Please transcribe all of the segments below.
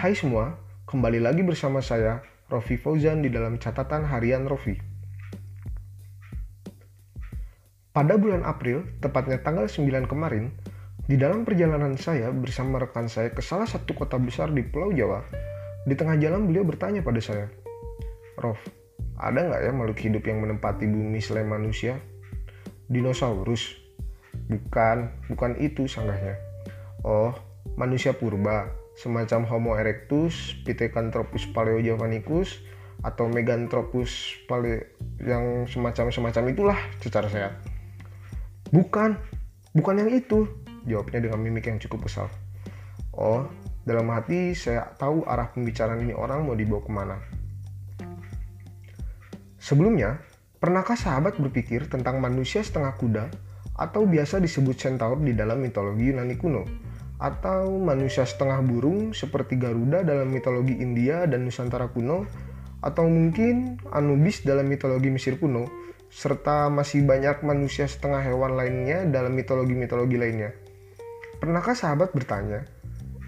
Hai semua, kembali lagi bersama saya, Rofi Fauzan di dalam catatan harian Rofi. Pada bulan April, tepatnya tanggal 9 kemarin, di dalam perjalanan saya bersama rekan saya ke salah satu kota besar di Pulau Jawa, di tengah jalan beliau bertanya pada saya, Rof, ada nggak ya makhluk hidup yang menempati bumi selain manusia? Dinosaurus? Bukan, bukan itu sanggahnya. Oh, manusia purba, semacam Homo erectus, Pithecanthropus paleojavanicus, atau Meganthropus paleo yang semacam-semacam itulah secara sehat. Bukan, bukan yang itu, jawabnya dengan mimik yang cukup kesal. Oh, dalam hati saya tahu arah pembicaraan ini orang mau dibawa ke mana. Sebelumnya, pernahkah sahabat berpikir tentang manusia setengah kuda atau biasa disebut centaur di dalam mitologi Yunani kuno? Atau manusia setengah burung seperti Garuda dalam mitologi India dan Nusantara kuno, atau mungkin Anubis dalam mitologi Mesir kuno, serta masih banyak manusia setengah hewan lainnya dalam mitologi-mitologi lainnya. Pernahkah sahabat bertanya,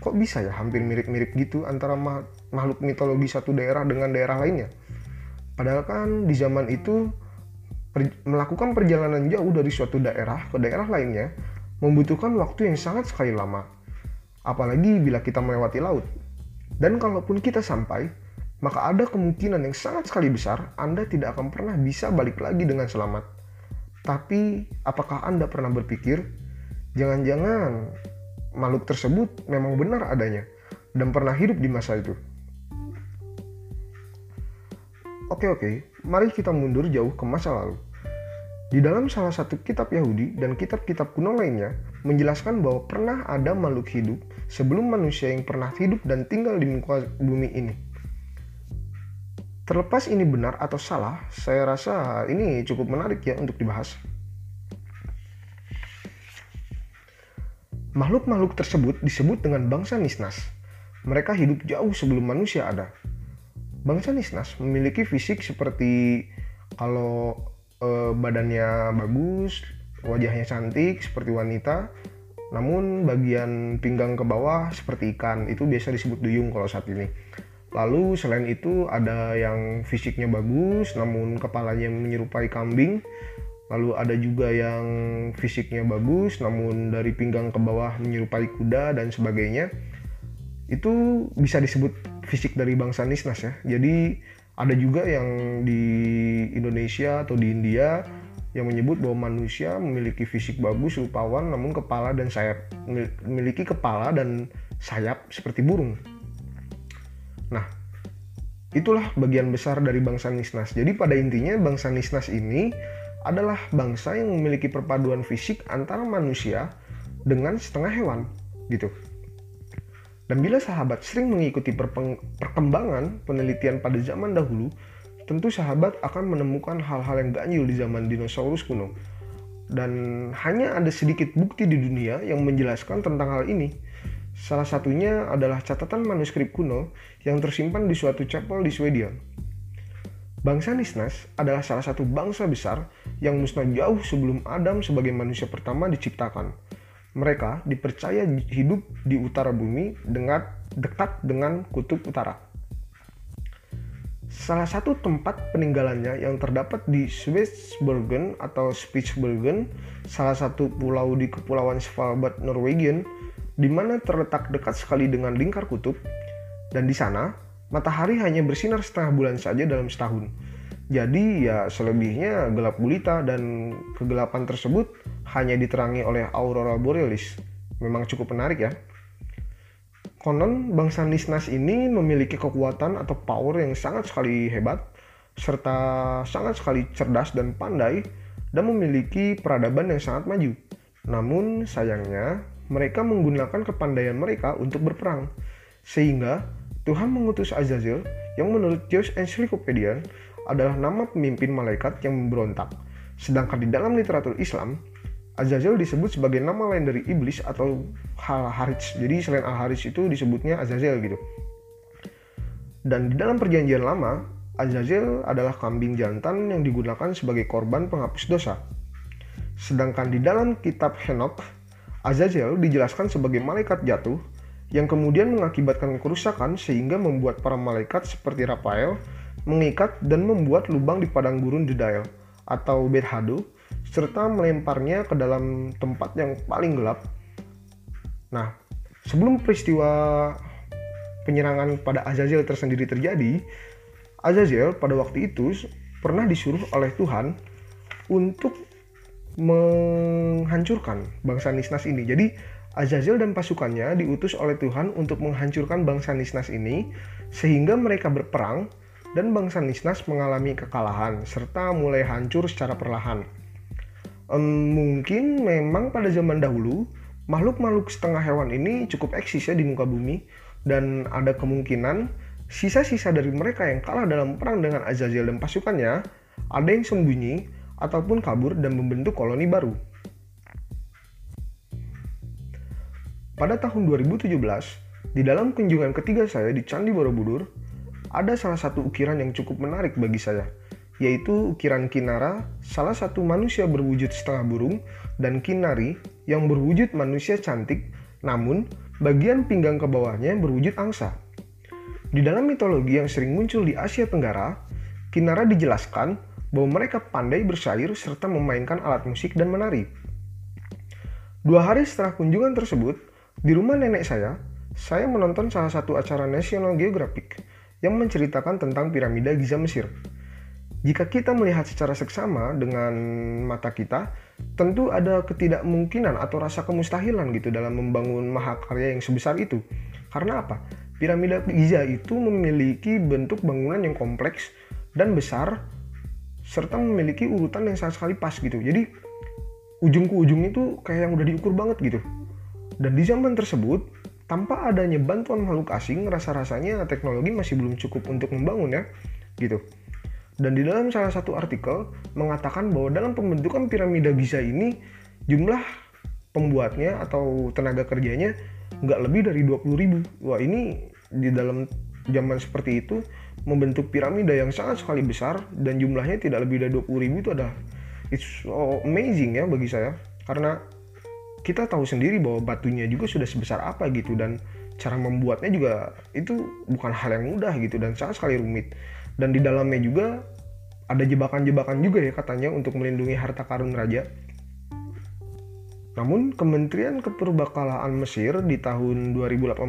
kok bisa ya hampir mirip-mirip gitu antara makhluk mitologi satu daerah dengan daerah lainnya? Padahal kan di zaman itu per, melakukan perjalanan jauh dari suatu daerah ke daerah lainnya membutuhkan waktu yang sangat sekali lama apalagi bila kita melewati laut. Dan kalaupun kita sampai, maka ada kemungkinan yang sangat sekali besar Anda tidak akan pernah bisa balik lagi dengan selamat. Tapi, apakah Anda pernah berpikir, jangan-jangan makhluk tersebut memang benar adanya dan pernah hidup di masa itu? Oke oke, mari kita mundur jauh ke masa lalu. Di dalam salah satu kitab Yahudi dan kitab-kitab kuno lainnya menjelaskan bahwa pernah ada makhluk hidup sebelum manusia yang pernah hidup dan tinggal di muka bumi ini. Terlepas ini benar atau salah, saya rasa ini cukup menarik ya untuk dibahas. Makhluk-makhluk tersebut disebut dengan bangsa Nisnas. Mereka hidup jauh sebelum manusia ada. Bangsa Nisnas memiliki fisik seperti kalau uh, badannya bagus, wajahnya cantik seperti wanita, namun bagian pinggang ke bawah seperti ikan. Itu biasa disebut duyung kalau saat ini. Lalu selain itu ada yang fisiknya bagus namun kepalanya menyerupai kambing. Lalu ada juga yang fisiknya bagus namun dari pinggang ke bawah menyerupai kuda dan sebagainya. Itu bisa disebut fisik dari bangsa Nisnas ya. Jadi ada juga yang di Indonesia atau di India yang menyebut bahwa manusia memiliki fisik bagus rupawan namun kepala dan sayap memiliki kepala dan sayap seperti burung. Nah, itulah bagian besar dari bangsa Nisnas. Jadi pada intinya bangsa Nisnas ini adalah bangsa yang memiliki perpaduan fisik antara manusia dengan setengah hewan gitu. Dan bila sahabat sering mengikuti perkembangan penelitian pada zaman dahulu, tentu sahabat akan menemukan hal-hal yang ganjil di zaman dinosaurus kuno. Dan hanya ada sedikit bukti di dunia yang menjelaskan tentang hal ini. Salah satunya adalah catatan manuskrip kuno yang tersimpan di suatu chapel di Swedia. Bangsa Nisnas adalah salah satu bangsa besar yang musnah jauh sebelum Adam sebagai manusia pertama diciptakan mereka dipercaya hidup di utara bumi dengan dekat dengan kutub utara. Salah satu tempat peninggalannya yang terdapat di Spitsbergen atau Spitsbergen, salah satu pulau di kepulauan Svalbard, Norwegian, di mana terletak dekat sekali dengan lingkar kutub, dan di sana matahari hanya bersinar setengah bulan saja dalam setahun. Jadi ya selebihnya gelap gulita dan kegelapan tersebut hanya diterangi oleh aurora borealis. Memang cukup menarik ya. Konon bangsa Nisnas ini memiliki kekuatan atau power yang sangat sekali hebat serta sangat sekali cerdas dan pandai dan memiliki peradaban yang sangat maju. Namun sayangnya mereka menggunakan kepandaian mereka untuk berperang. Sehingga Tuhan mengutus Azazel yang menurut Jewish Encyclopedia adalah nama pemimpin malaikat yang memberontak. Sedangkan di dalam literatur Islam, Azazel disebut sebagai nama lain dari iblis atau Al Harits. Jadi selain Al Harits itu disebutnya Azazel gitu. Dan di dalam perjanjian lama, Azazel adalah kambing jantan yang digunakan sebagai korban penghapus dosa. Sedangkan di dalam kitab Henok, Azazel dijelaskan sebagai malaikat jatuh yang kemudian mengakibatkan kerusakan sehingga membuat para malaikat seperti Rafael mengikat dan membuat lubang di padang gurun Judael atau Bethado serta melemparnya ke dalam tempat yang paling gelap. Nah, sebelum peristiwa penyerangan pada Azazel tersendiri terjadi, Azazel pada waktu itu pernah disuruh oleh Tuhan untuk menghancurkan bangsa Nisnas ini. Jadi Azazel dan pasukannya diutus oleh Tuhan untuk menghancurkan bangsa Nisnas ini sehingga mereka berperang dan bangsa Nisnas mengalami kekalahan serta mulai hancur secara perlahan. Um, mungkin memang pada zaman dahulu makhluk-makhluk setengah hewan ini cukup eksis ya di muka bumi dan ada kemungkinan sisa-sisa dari mereka yang kalah dalam perang dengan Azazel dan pasukannya ada yang sembunyi ataupun kabur dan membentuk koloni baru. Pada tahun 2017, di dalam kunjungan ketiga saya di Candi Borobudur, ada salah satu ukiran yang cukup menarik bagi saya, yaitu ukiran Kinara, salah satu manusia berwujud setengah burung, dan Kinari yang berwujud manusia cantik, namun bagian pinggang ke bawahnya berwujud angsa. Di dalam mitologi yang sering muncul di Asia Tenggara, Kinara dijelaskan bahwa mereka pandai bersair serta memainkan alat musik dan menari. Dua hari setelah kunjungan tersebut, di rumah nenek saya, saya menonton salah satu acara National Geographic yang menceritakan tentang piramida Giza Mesir. Jika kita melihat secara seksama dengan mata kita, tentu ada ketidakmungkinan atau rasa kemustahilan gitu dalam membangun mahakarya yang sebesar itu. Karena apa? Piramida Giza itu memiliki bentuk bangunan yang kompleks dan besar serta memiliki urutan yang sangat sekali pas gitu. Jadi ujung ke ujung itu kayak yang udah diukur banget gitu. Dan di zaman tersebut, tanpa adanya bantuan makhluk asing, rasa-rasanya teknologi masih belum cukup untuk membangun ya, gitu. Dan di dalam salah satu artikel mengatakan bahwa dalam pembentukan piramida Giza ini jumlah pembuatnya atau tenaga kerjanya nggak lebih dari 20 ribu. Wah ini di dalam zaman seperti itu membentuk piramida yang sangat sekali besar dan jumlahnya tidak lebih dari 20 ribu itu adalah it's so amazing ya bagi saya karena kita tahu sendiri bahwa batunya juga sudah sebesar apa gitu dan cara membuatnya juga itu bukan hal yang mudah gitu dan sangat sekali rumit dan di dalamnya juga ada jebakan-jebakan juga ya katanya untuk melindungi harta karun raja namun Kementerian Keperbakalaan Mesir di tahun 2018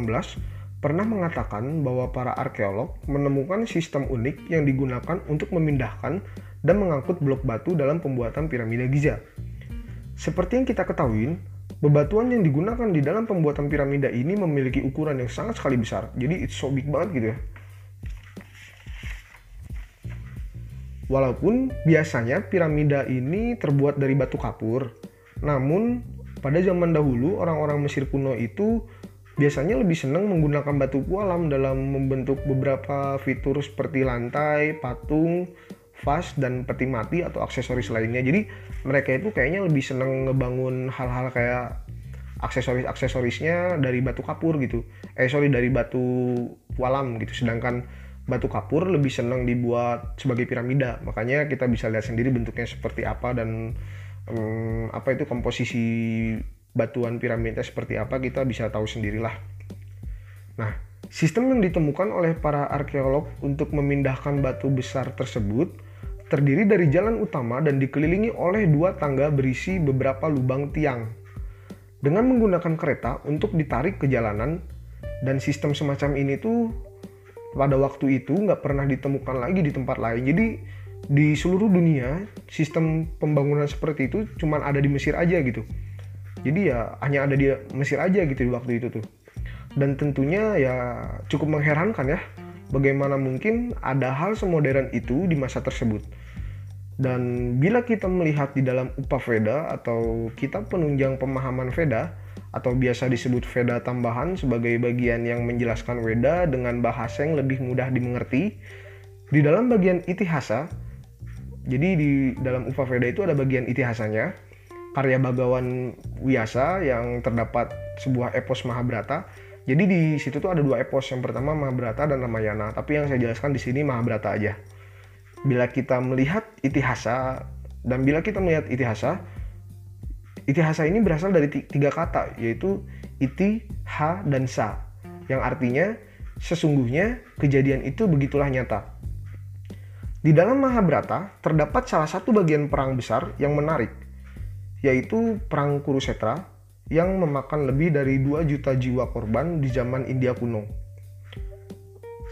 pernah mengatakan bahwa para arkeolog menemukan sistem unik yang digunakan untuk memindahkan dan mengangkut blok batu dalam pembuatan piramida Giza. Seperti yang kita ketahui, Bebatuan yang digunakan di dalam pembuatan piramida ini memiliki ukuran yang sangat sekali besar. Jadi it's so big banget gitu ya. Walaupun biasanya piramida ini terbuat dari batu kapur, namun pada zaman dahulu orang-orang Mesir kuno itu biasanya lebih senang menggunakan batu kualam dalam membentuk beberapa fitur seperti lantai, patung, vas dan peti mati atau aksesoris lainnya. Jadi mereka itu kayaknya lebih seneng ngebangun hal-hal kayak aksesoris-aksesorisnya dari batu kapur gitu. Eh sorry dari batu walam gitu. Sedangkan batu kapur lebih seneng dibuat sebagai piramida. Makanya kita bisa lihat sendiri bentuknya seperti apa dan um, apa itu komposisi batuan piramida seperti apa kita bisa tahu sendirilah. Nah, sistem yang ditemukan oleh para arkeolog untuk memindahkan batu besar tersebut terdiri dari jalan utama dan dikelilingi oleh dua tangga berisi beberapa lubang tiang. Dengan menggunakan kereta untuk ditarik ke jalanan, dan sistem semacam ini tuh pada waktu itu nggak pernah ditemukan lagi di tempat lain. Jadi di seluruh dunia sistem pembangunan seperti itu cuma ada di Mesir aja gitu. Jadi ya hanya ada di Mesir aja gitu di waktu itu tuh. Dan tentunya ya cukup mengherankan ya bagaimana mungkin ada hal semodern itu di masa tersebut. Dan bila kita melihat di dalam Upa Veda atau kitab penunjang pemahaman Veda atau biasa disebut Veda tambahan sebagai bagian yang menjelaskan Veda dengan bahasa yang lebih mudah dimengerti, di dalam bagian itihasa, jadi di dalam Upa Veda itu ada bagian itihasanya, karya Bagawan Wiyasa yang terdapat sebuah epos Mahabharata jadi di situ tuh ada dua epos. Yang pertama Mahabharata dan Ramayana. Tapi yang saya jelaskan di sini Mahabharata aja. Bila kita melihat itihasa dan bila kita melihat itihasa, itihasa ini berasal dari tiga kata yaitu iti, ha, dan sa. yang artinya sesungguhnya kejadian itu begitulah nyata. Di dalam Mahabharata terdapat salah satu bagian perang besar yang menarik, yaitu Perang Kurusetra yang memakan lebih dari 2 juta jiwa korban di zaman India kuno.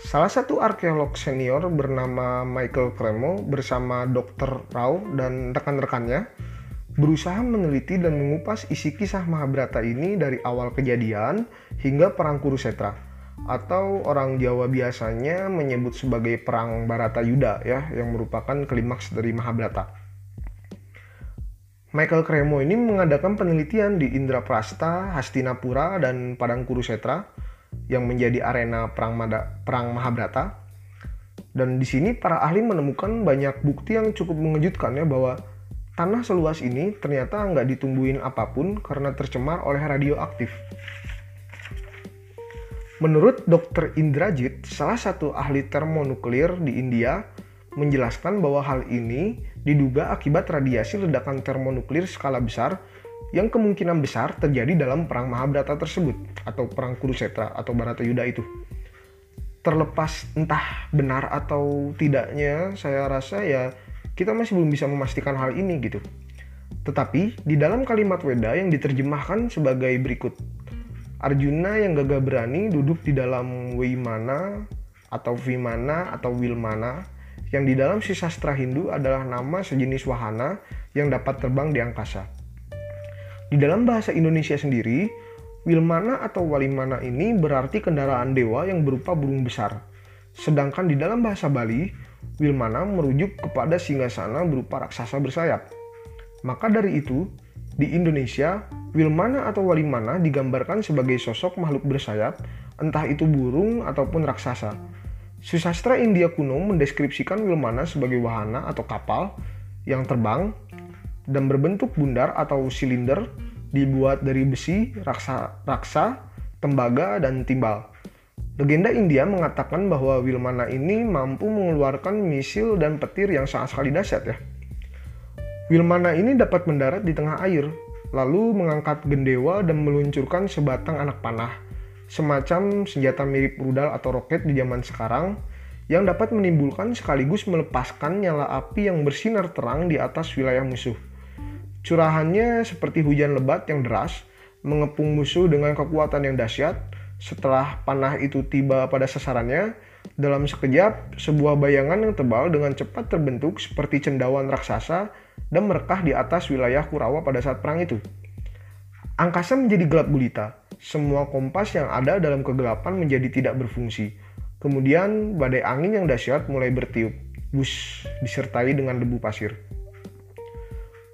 Salah satu arkeolog senior bernama Michael Cremo bersama Dr. Rao dan rekan-rekannya berusaha meneliti dan mengupas isi kisah Mahabharata ini dari awal kejadian hingga perang Kurusetra atau orang Jawa biasanya menyebut sebagai perang Baratayuda ya yang merupakan klimaks dari Mahabharata. Michael Cremo ini mengadakan penelitian di Indraprasta, Hastinapura, dan Padang Kurusetra yang menjadi arena perang, Mada, perang Mahabharata. Dan di sini para ahli menemukan banyak bukti yang cukup mengejutkan ya bahwa Tanah seluas ini ternyata nggak ditumbuhin apa pun karena tercemar oleh radioaktif. Menurut Dr. Indrajit, salah satu ahli termonuklir di India, menjelaskan bahwa hal ini diduga akibat radiasi ledakan termonuklir skala besar yang kemungkinan besar terjadi dalam perang Mahabharata tersebut atau perang Kurusetra atau Baratayuda itu. Terlepas entah benar atau tidaknya, saya rasa ya kita masih belum bisa memastikan hal ini gitu. Tetapi di dalam kalimat Weda yang diterjemahkan sebagai berikut. Arjuna yang gagah berani duduk di dalam Wimana atau Vimana atau Wilmana yang di dalam si sastra Hindu adalah nama sejenis wahana yang dapat terbang di angkasa. Di dalam bahasa Indonesia sendiri, Wilmana atau Walimana ini berarti kendaraan dewa yang berupa burung besar. Sedangkan di dalam bahasa Bali, Wilmana merujuk kepada singgasana berupa raksasa bersayap. Maka dari itu, di Indonesia, Wilmana atau Walimana digambarkan sebagai sosok makhluk bersayap, entah itu burung ataupun raksasa. Susastra India kuno mendeskripsikan Wilmana sebagai wahana atau kapal yang terbang dan berbentuk bundar atau silinder dibuat dari besi, raksa, raksa, tembaga, dan timbal. Legenda India mengatakan bahwa Wilmana ini mampu mengeluarkan misil dan petir yang sangat sekali dahsyat ya. Wilmana ini dapat mendarat di tengah air, lalu mengangkat gendewa dan meluncurkan sebatang anak panah, semacam senjata mirip rudal atau roket di zaman sekarang yang dapat menimbulkan sekaligus melepaskan nyala api yang bersinar terang di atas wilayah musuh. Curahannya seperti hujan lebat yang deras, mengepung musuh dengan kekuatan yang dahsyat, setelah panah itu tiba pada sasarannya, dalam sekejap sebuah bayangan yang tebal dengan cepat terbentuk seperti cendawan raksasa dan merekah di atas wilayah Kurawa pada saat perang itu. Angkasa menjadi gelap gulita, semua kompas yang ada dalam kegelapan menjadi tidak berfungsi. Kemudian badai angin yang dahsyat mulai bertiup, bus disertai dengan debu pasir.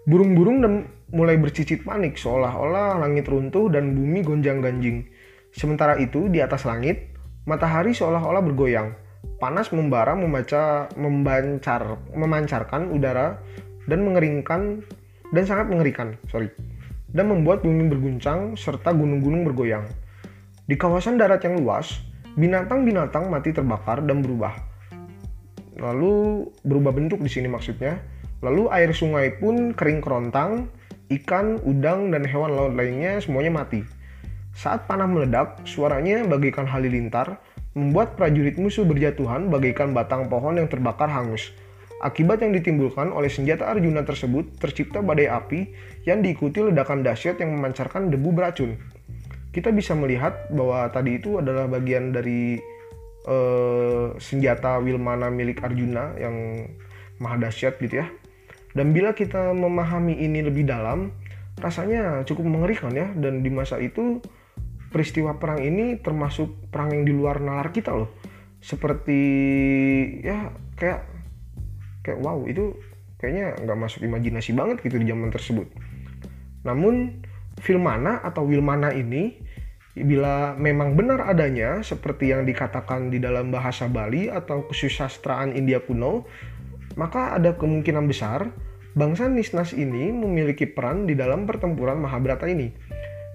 Burung-burung mulai bercicit panik seolah-olah langit runtuh dan bumi gonjang-ganjing. Sementara itu, di atas langit, matahari seolah-olah bergoyang. Panas membara membaca, membancar, memancarkan udara dan mengeringkan dan sangat mengerikan, sorry, dan membuat bumi berguncang serta gunung-gunung bergoyang. Di kawasan darat yang luas, binatang-binatang mati terbakar dan berubah. Lalu berubah bentuk di sini maksudnya. Lalu air sungai pun kering kerontang, ikan, udang, dan hewan laut lainnya semuanya mati. Saat panah meledak, suaranya bagaikan halilintar, membuat prajurit musuh berjatuhan bagaikan batang pohon yang terbakar hangus. Akibat yang ditimbulkan oleh senjata Arjuna tersebut, tercipta badai api yang diikuti ledakan dahsyat yang memancarkan debu beracun. Kita bisa melihat bahwa tadi itu adalah bagian dari uh, senjata Wilmana milik Arjuna yang maha dahsyat gitu ya. Dan bila kita memahami ini lebih dalam, rasanya cukup mengerikan ya. Dan di masa itu peristiwa perang ini termasuk perang yang di luar nalar kita loh. Seperti ya kayak kayak wow itu kayaknya nggak masuk imajinasi banget gitu di zaman tersebut. Namun film mana atau Wilmana ini bila memang benar adanya seperti yang dikatakan di dalam bahasa Bali atau kesusastraan India kuno maka ada kemungkinan besar bangsa Nisnas ini memiliki peran di dalam pertempuran Mahabharata ini.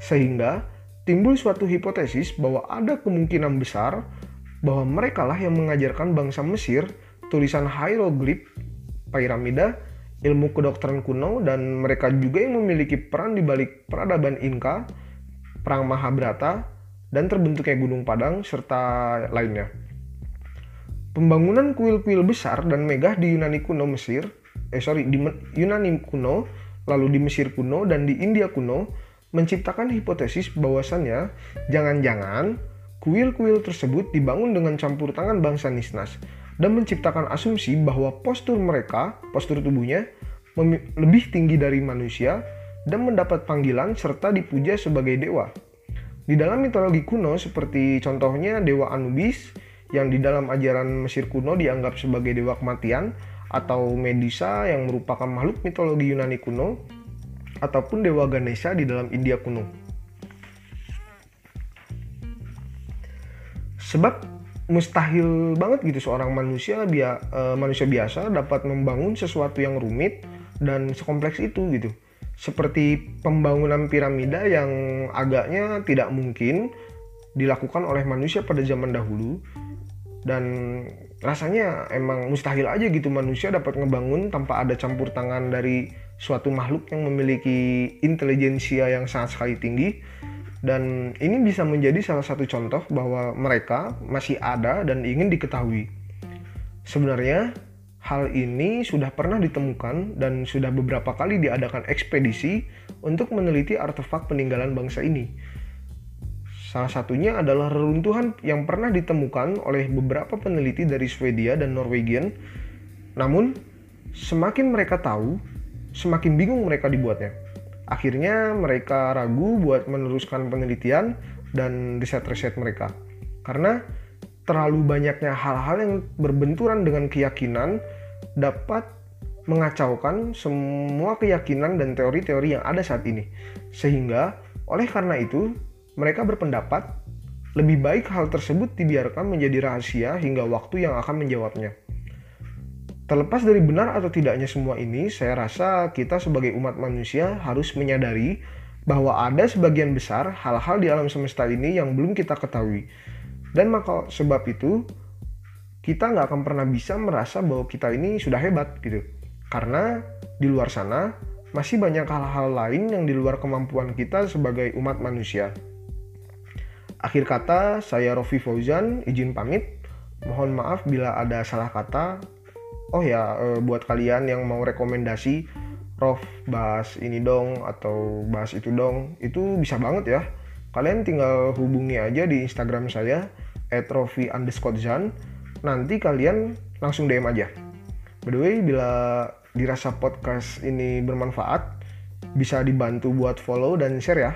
Sehingga timbul suatu hipotesis bahwa ada kemungkinan besar bahwa mereka lah yang mengajarkan bangsa Mesir tulisan hieroglif, piramida, ilmu kedokteran kuno, dan mereka juga yang memiliki peran di balik peradaban Inka, perang Mahabharata, dan terbentuknya Gunung Padang serta lainnya. Pembangunan kuil-kuil besar dan megah di Yunani kuno Mesir, eh sorry di Yunani kuno, lalu di Mesir kuno dan di India kuno menciptakan hipotesis bahwasannya jangan-jangan kuil-kuil tersebut dibangun dengan campur tangan bangsa Nisnas dan menciptakan asumsi bahwa postur mereka, postur tubuhnya lebih tinggi dari manusia dan mendapat panggilan serta dipuja sebagai dewa. Di dalam mitologi kuno seperti contohnya dewa Anubis, yang di dalam ajaran Mesir kuno dianggap sebagai dewa kematian atau Medusa yang merupakan makhluk mitologi Yunani kuno ataupun dewa Ganesha di dalam India kuno. Sebab mustahil banget gitu seorang manusia uh, manusia biasa dapat membangun sesuatu yang rumit dan sekompleks itu gitu. Seperti pembangunan piramida yang agaknya tidak mungkin dilakukan oleh manusia pada zaman dahulu dan rasanya emang mustahil aja gitu manusia dapat ngebangun tanpa ada campur tangan dari suatu makhluk yang memiliki intelijensia yang sangat sekali tinggi dan ini bisa menjadi salah satu contoh bahwa mereka masih ada dan ingin diketahui. Sebenarnya hal ini sudah pernah ditemukan dan sudah beberapa kali diadakan ekspedisi untuk meneliti artefak peninggalan bangsa ini Salah satunya adalah reruntuhan yang pernah ditemukan oleh beberapa peneliti dari Swedia dan Norwegian. Namun, semakin mereka tahu, semakin bingung mereka dibuatnya. Akhirnya mereka ragu buat meneruskan penelitian dan riset-riset mereka. Karena terlalu banyaknya hal-hal yang berbenturan dengan keyakinan dapat mengacaukan semua keyakinan dan teori-teori yang ada saat ini. Sehingga oleh karena itu mereka berpendapat lebih baik hal tersebut dibiarkan menjadi rahasia hingga waktu yang akan menjawabnya. Terlepas dari benar atau tidaknya semua ini, saya rasa kita sebagai umat manusia harus menyadari bahwa ada sebagian besar hal-hal di alam semesta ini yang belum kita ketahui. Dan maka sebab itu, kita nggak akan pernah bisa merasa bahwa kita ini sudah hebat gitu. Karena di luar sana masih banyak hal-hal lain yang di luar kemampuan kita sebagai umat manusia. Akhir kata, saya Rofi Fauzan, izin pamit. Mohon maaf bila ada salah kata. Oh ya, eh, buat kalian yang mau rekomendasi, Rof bahas ini dong atau bahas itu dong, itu bisa banget ya. Kalian tinggal hubungi aja di Instagram saya, @rofi underscore zan. Nanti kalian langsung DM aja. By the way, bila dirasa podcast ini bermanfaat, bisa dibantu buat follow dan share ya.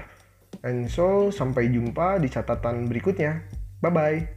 And so, sampai jumpa di catatan berikutnya. Bye-bye.